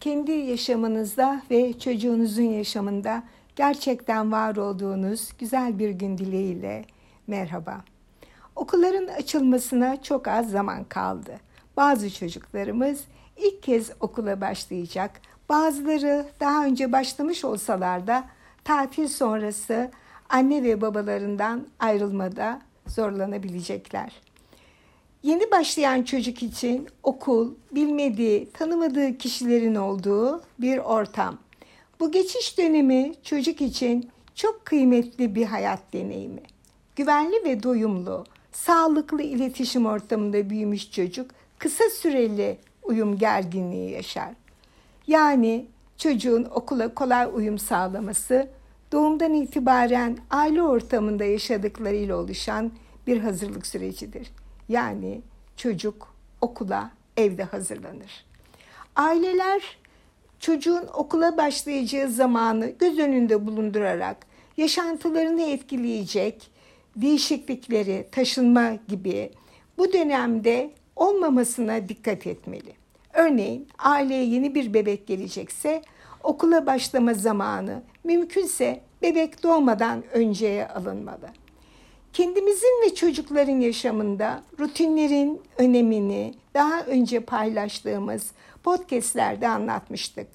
kendi yaşamınızda ve çocuğunuzun yaşamında gerçekten var olduğunuz güzel bir gün dileğiyle merhaba. Okulların açılmasına çok az zaman kaldı. Bazı çocuklarımız ilk kez okula başlayacak. Bazıları daha önce başlamış olsalar da tatil sonrası anne ve babalarından ayrılmada zorlanabilecekler. Yeni başlayan çocuk için okul, bilmediği, tanımadığı kişilerin olduğu bir ortam. Bu geçiş dönemi çocuk için çok kıymetli bir hayat deneyimi. Güvenli ve doyumlu, sağlıklı iletişim ortamında büyümüş çocuk kısa süreli uyum gerginliği yaşar. Yani çocuğun okula kolay uyum sağlaması doğumdan itibaren aile ortamında yaşadıklarıyla oluşan bir hazırlık sürecidir. Yani çocuk okula evde hazırlanır. Aileler çocuğun okula başlayacağı zamanı göz önünde bulundurarak yaşantılarını etkileyecek değişiklikleri, taşınma gibi bu dönemde olmamasına dikkat etmeli. Örneğin aileye yeni bir bebek gelecekse okula başlama zamanı mümkünse bebek doğmadan önceye alınmalı. Kendimizin ve çocukların yaşamında rutinlerin önemini daha önce paylaştığımız podcastlerde anlatmıştık.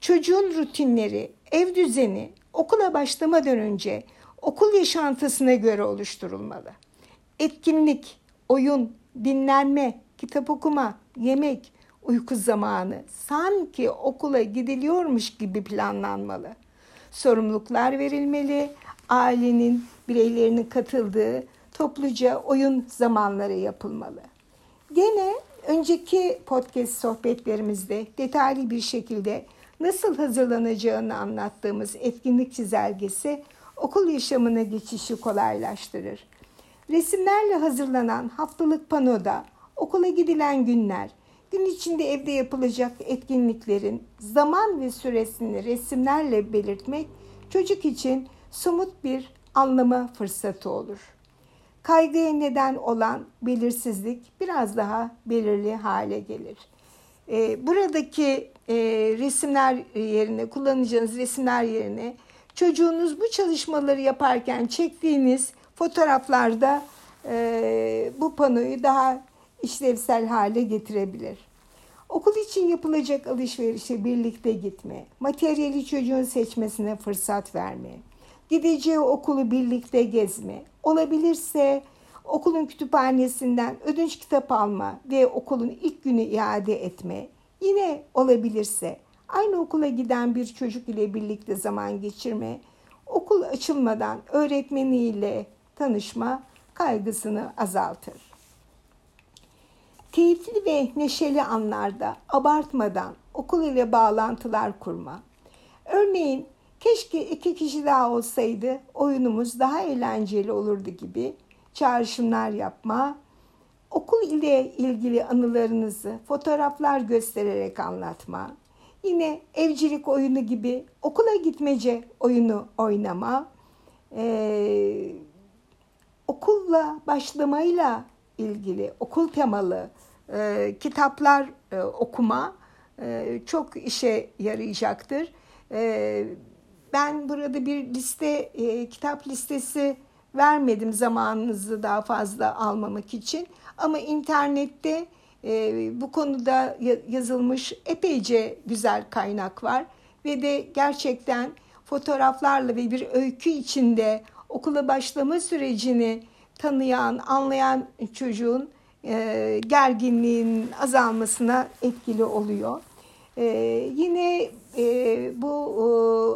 Çocuğun rutinleri, ev düzeni okula başlamadan önce okul yaşantısına göre oluşturulmalı. Etkinlik, oyun, dinlenme, kitap okuma, yemek, uyku zamanı sanki okula gidiliyormuş gibi planlanmalı. Sorumluluklar verilmeli, ailenin bireylerinin katıldığı topluca oyun zamanları yapılmalı. Gene önceki podcast sohbetlerimizde detaylı bir şekilde nasıl hazırlanacağını anlattığımız etkinlik çizelgesi okul yaşamına geçişi kolaylaştırır. Resimlerle hazırlanan haftalık panoda okula gidilen günler, gün içinde evde yapılacak etkinliklerin zaman ve süresini resimlerle belirtmek çocuk için somut bir anlama fırsatı olur. Kaygıya neden olan belirsizlik biraz daha belirli hale gelir. Ee, buradaki e, resimler yerine, kullanacağınız resimler yerine çocuğunuz bu çalışmaları yaparken çektiğiniz fotoğraflarda e, bu panoyu daha işlevsel hale getirebilir. Okul için yapılacak alışverişe birlikte gitme, materyali çocuğun seçmesine fırsat verme, gideceği okulu birlikte gezme, olabilirse okulun kütüphanesinden ödünç kitap alma ve okulun ilk günü iade etme, yine olabilirse aynı okula giden bir çocuk ile birlikte zaman geçirme, okul açılmadan öğretmeniyle tanışma kaygısını azaltır. Keyifli ve neşeli anlarda abartmadan okul ile bağlantılar kurma. Örneğin keşke iki kişi daha olsaydı oyunumuz daha eğlenceli olurdu gibi çağrışımlar yapma. Okul ile ilgili anılarınızı fotoğraflar göstererek anlatma. Yine evcilik oyunu gibi okula gitmece oyunu oynama. Ee, okulla başlamayla ilgili okul temalı e, kitaplar e, okuma e, çok işe yarayacaktır. E, ben burada bir liste e, kitap listesi vermedim zamanınızı daha fazla almamak için ama internette e, bu konuda yazılmış epeyce güzel kaynak var ve de gerçekten fotoğraflarla ve bir öykü içinde okula başlama sürecini tanıyan, anlayan çocuğun e, gerginliğin azalmasına etkili oluyor. E, yine e, bu e,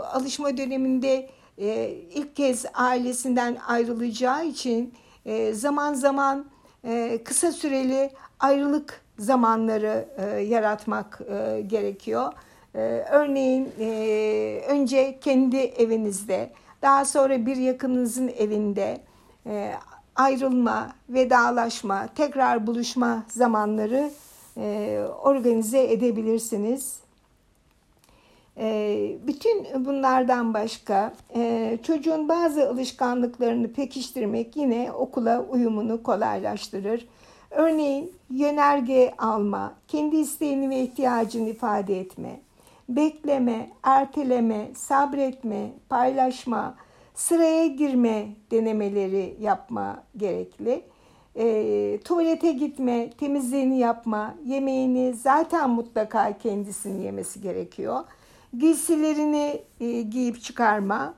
alışma döneminde e, ilk kez ailesinden ayrılacağı için e, zaman zaman e, kısa süreli ayrılık zamanları e, yaratmak e, gerekiyor. E, örneğin e, önce kendi evinizde, daha sonra bir yakınınızın evinde e, ayrılma, vedalaşma, tekrar buluşma zamanları e, organize edebilirsiniz. E, bütün bunlardan başka e, çocuğun bazı alışkanlıklarını pekiştirmek yine okula uyumunu kolaylaştırır. Örneğin yönerge alma, kendi isteğini ve ihtiyacını ifade etme, bekleme, erteleme, sabretme, paylaşma, sıraya girme denemeleri yapma gerekli. E, tuvalete gitme, temizliğini yapma, yemeğini zaten mutlaka kendisini yemesi gerekiyor. Giysilerini e, giyip çıkarma,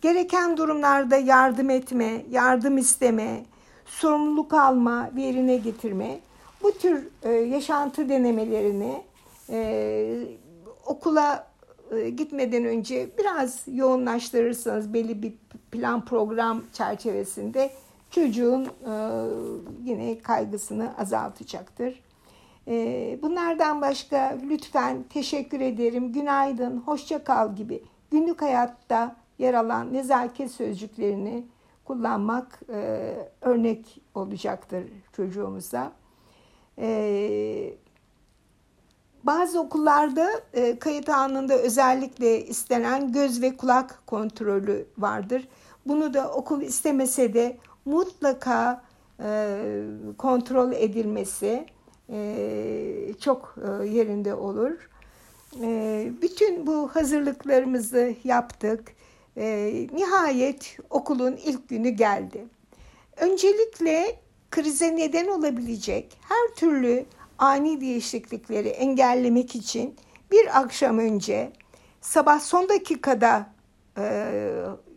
gereken durumlarda yardım etme, yardım isteme, sorumluluk alma, yerine getirme. Bu tür e, yaşantı denemelerini e, okula e, gitmeden önce biraz yoğunlaştırırsanız belli bir plan program çerçevesinde çocuğun e, yine kaygısını azaltacaktır. E, bunlardan başka lütfen teşekkür ederim, günaydın, hoşça kal gibi günlük hayatta yer alan nezaket sözcüklerini kullanmak örnek olacaktır çocuğumuza. Bazı okullarda kayıt anında özellikle istenen göz ve kulak kontrolü vardır. Bunu da okul istemese de mutlaka e, kontrol edilmesi e, çok e, yerinde olur. E, bütün bu hazırlıklarımızı yaptık. E, nihayet okulun ilk günü geldi. Öncelikle krize neden olabilecek her türlü ani değişiklikleri engellemek için bir akşam önce sabah son dakikada e,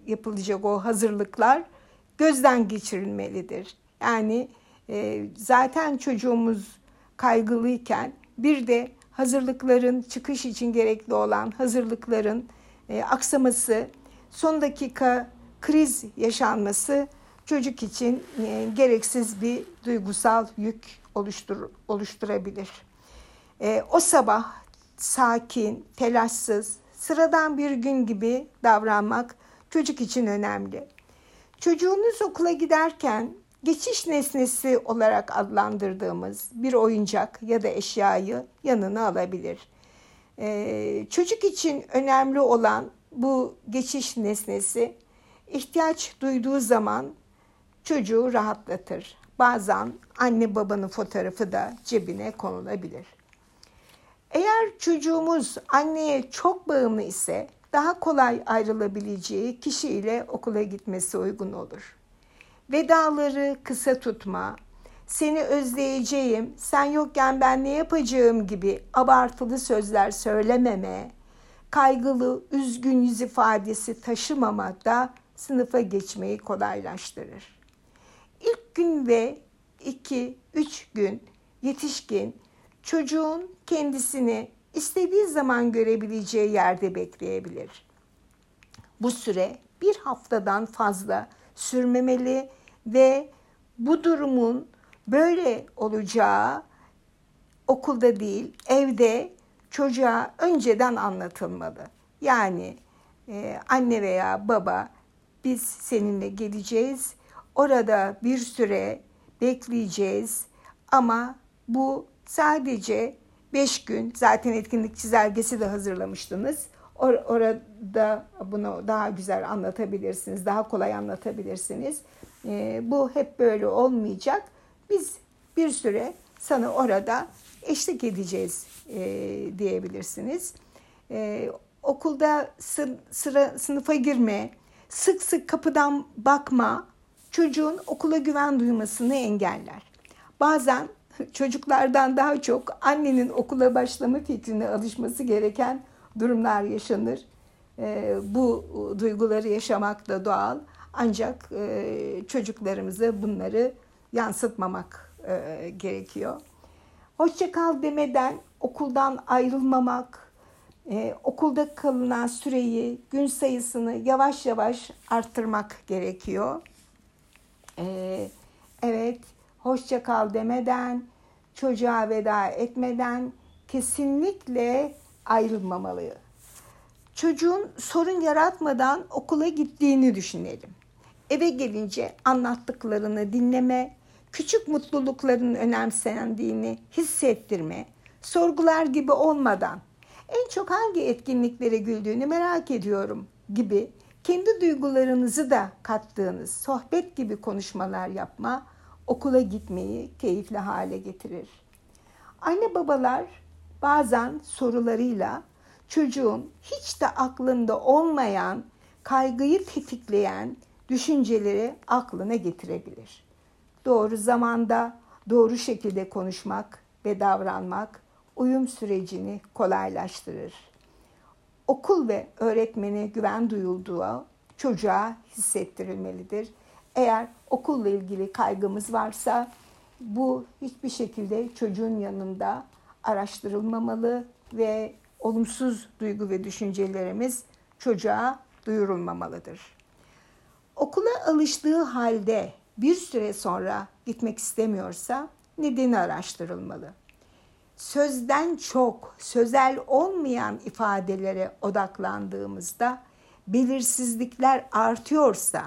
yapılacak o hazırlıklar gözden geçirilmelidir. Yani e, zaten çocuğumuz kaygılıyken bir de hazırlıkların çıkış için gerekli olan hazırlıkların e, aksaması, son dakika kriz yaşanması çocuk için e, gereksiz bir duygusal yük oluştur, oluşturabilir. E, o sabah sakin, telaşsız, sıradan bir gün gibi davranmak çocuk için önemli. Çocuğunuz okula giderken geçiş nesnesi olarak adlandırdığımız bir oyuncak ya da eşyayı yanına alabilir. Ee, çocuk için önemli olan bu geçiş nesnesi ihtiyaç duyduğu zaman çocuğu rahatlatır. Bazen anne babanın fotoğrafı da cebine konulabilir. Eğer çocuğumuz anneye çok bağımlı ise daha kolay ayrılabileceği kişiyle okula gitmesi uygun olur. Vedaları kısa tutma, seni özleyeceğim, sen yokken ben ne yapacağım gibi abartılı sözler söylememe, kaygılı, üzgün yüz ifadesi taşımama da sınıfa geçmeyi kolaylaştırır. İlk gün ve iki, üç gün yetişkin çocuğun kendisini istediği zaman görebileceği yerde bekleyebilir. Bu süre bir haftadan fazla sürmemeli ve bu durumun böyle olacağı okulda değil evde çocuğa önceden anlatılmalı. Yani e, anne veya baba biz seninle geleceğiz. Orada bir süre bekleyeceğiz ama bu sadece 5 gün zaten etkinlik çizelgesi de hazırlamıştınız. Or orada bunu daha güzel anlatabilirsiniz, daha kolay anlatabilirsiniz. E, bu hep böyle olmayacak. Biz bir süre sana orada eşlik edeceğiz e, diyebilirsiniz. E, okulda sı sıra sınıfa girme, sık sık kapıdan bakma çocuğun okula güven duymasını engeller. Bazen çocuklardan daha çok annenin okula başlama fikrine alışması gereken durumlar yaşanır. E, bu duyguları yaşamak da doğal. Ancak e, çocuklarımıza bunları yansıtmamak e, gerekiyor. Hoşça kal demeden okuldan ayrılmamak, e, okulda kalınan süreyi, gün sayısını yavaş yavaş arttırmak gerekiyor. E, evet, hoşça kal demeden, çocuğa veda etmeden kesinlikle ayrılmamalı. Çocuğun sorun yaratmadan okula gittiğini düşünelim. Eve gelince anlattıklarını dinleme, küçük mutlulukların önemsendiğini hissettirme, sorgular gibi olmadan en çok hangi etkinliklere güldüğünü merak ediyorum gibi kendi duygularınızı da kattığınız sohbet gibi konuşmalar yapma okula gitmeyi keyifli hale getirir. Anne babalar bazen sorularıyla çocuğun hiç de aklında olmayan, kaygıyı tetikleyen düşünceleri aklına getirebilir. Doğru zamanda doğru şekilde konuşmak ve davranmak uyum sürecini kolaylaştırır. Okul ve öğretmene güven duyulduğu çocuğa hissettirilmelidir. Eğer okulla ilgili kaygımız varsa bu hiçbir şekilde çocuğun yanında araştırılmamalı ve olumsuz duygu ve düşüncelerimiz çocuğa duyurulmamalıdır. Okula alıştığı halde bir süre sonra gitmek istemiyorsa nedeni araştırılmalı. Sözden çok sözel olmayan ifadelere odaklandığımızda belirsizlikler artıyorsa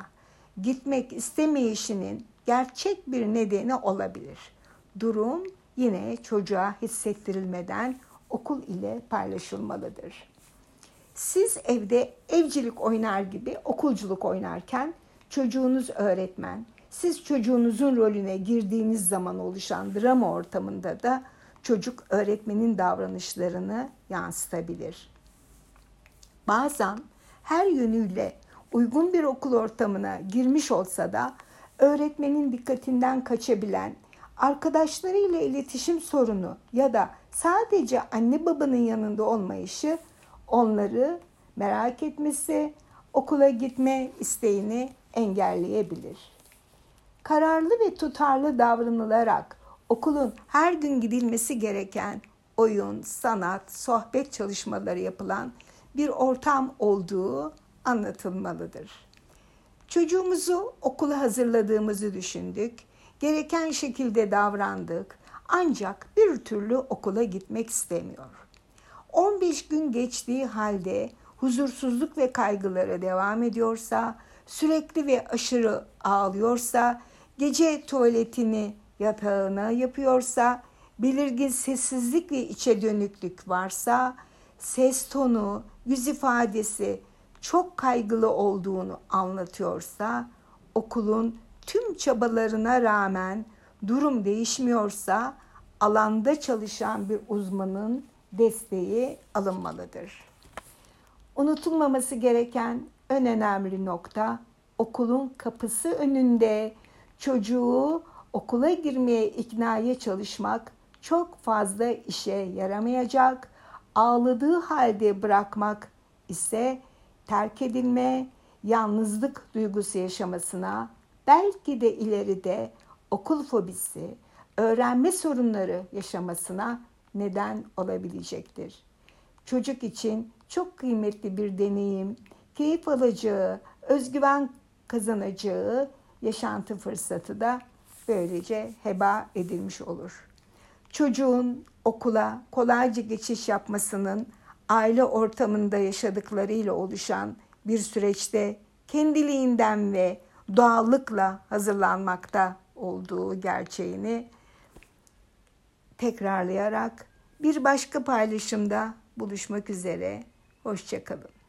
gitmek istemeyişinin gerçek bir nedeni olabilir. Durum yine çocuğa hissettirilmeden okul ile paylaşılmalıdır. Siz evde evcilik oynar gibi okulculuk oynarken çocuğunuz öğretmen, siz çocuğunuzun rolüne girdiğiniz zaman oluşan drama ortamında da çocuk öğretmenin davranışlarını yansıtabilir. Bazen her yönüyle uygun bir okul ortamına girmiş olsa da öğretmenin dikkatinden kaçabilen, arkadaşlarıyla iletişim sorunu ya da sadece anne babanın yanında olmayışı onları merak etmesi, okula gitme isteğini engelleyebilir. Kararlı ve tutarlı davranılarak okulun her gün gidilmesi gereken oyun, sanat, sohbet çalışmaları yapılan bir ortam olduğu anlatılmalıdır. Çocuğumuzu okula hazırladığımızı düşündük. Gereken şekilde davrandık. Ancak bir türlü okula gitmek istemiyor. 15 gün geçtiği halde huzursuzluk ve kaygıları devam ediyorsa, sürekli ve aşırı ağlıyorsa, gece tuvaletini yatağına yapıyorsa, belirgin sessizlik ve içe dönüklük varsa, ses tonu, yüz ifadesi çok kaygılı olduğunu anlatıyorsa, okulun tüm çabalarına rağmen durum değişmiyorsa alanda çalışan bir uzmanın desteği alınmalıdır. Unutulmaması gereken en önemli nokta okulun kapısı önünde çocuğu okula girmeye iknaya çalışmak çok fazla işe yaramayacak. Ağladığı halde bırakmak ise terk edilme, yalnızlık duygusu yaşamasına, belki de ileride okul fobisi, öğrenme sorunları yaşamasına neden olabilecektir. Çocuk için çok kıymetli bir deneyim, keyif alacağı, özgüven kazanacağı yaşantı fırsatı da böylece heba edilmiş olur. Çocuğun okula kolayca geçiş yapmasının aile ortamında yaşadıklarıyla oluşan bir süreçte kendiliğinden ve doğallıkla hazırlanmakta olduğu gerçeğini tekrarlayarak bir başka paylaşımda buluşmak üzere. Hoşçakalın.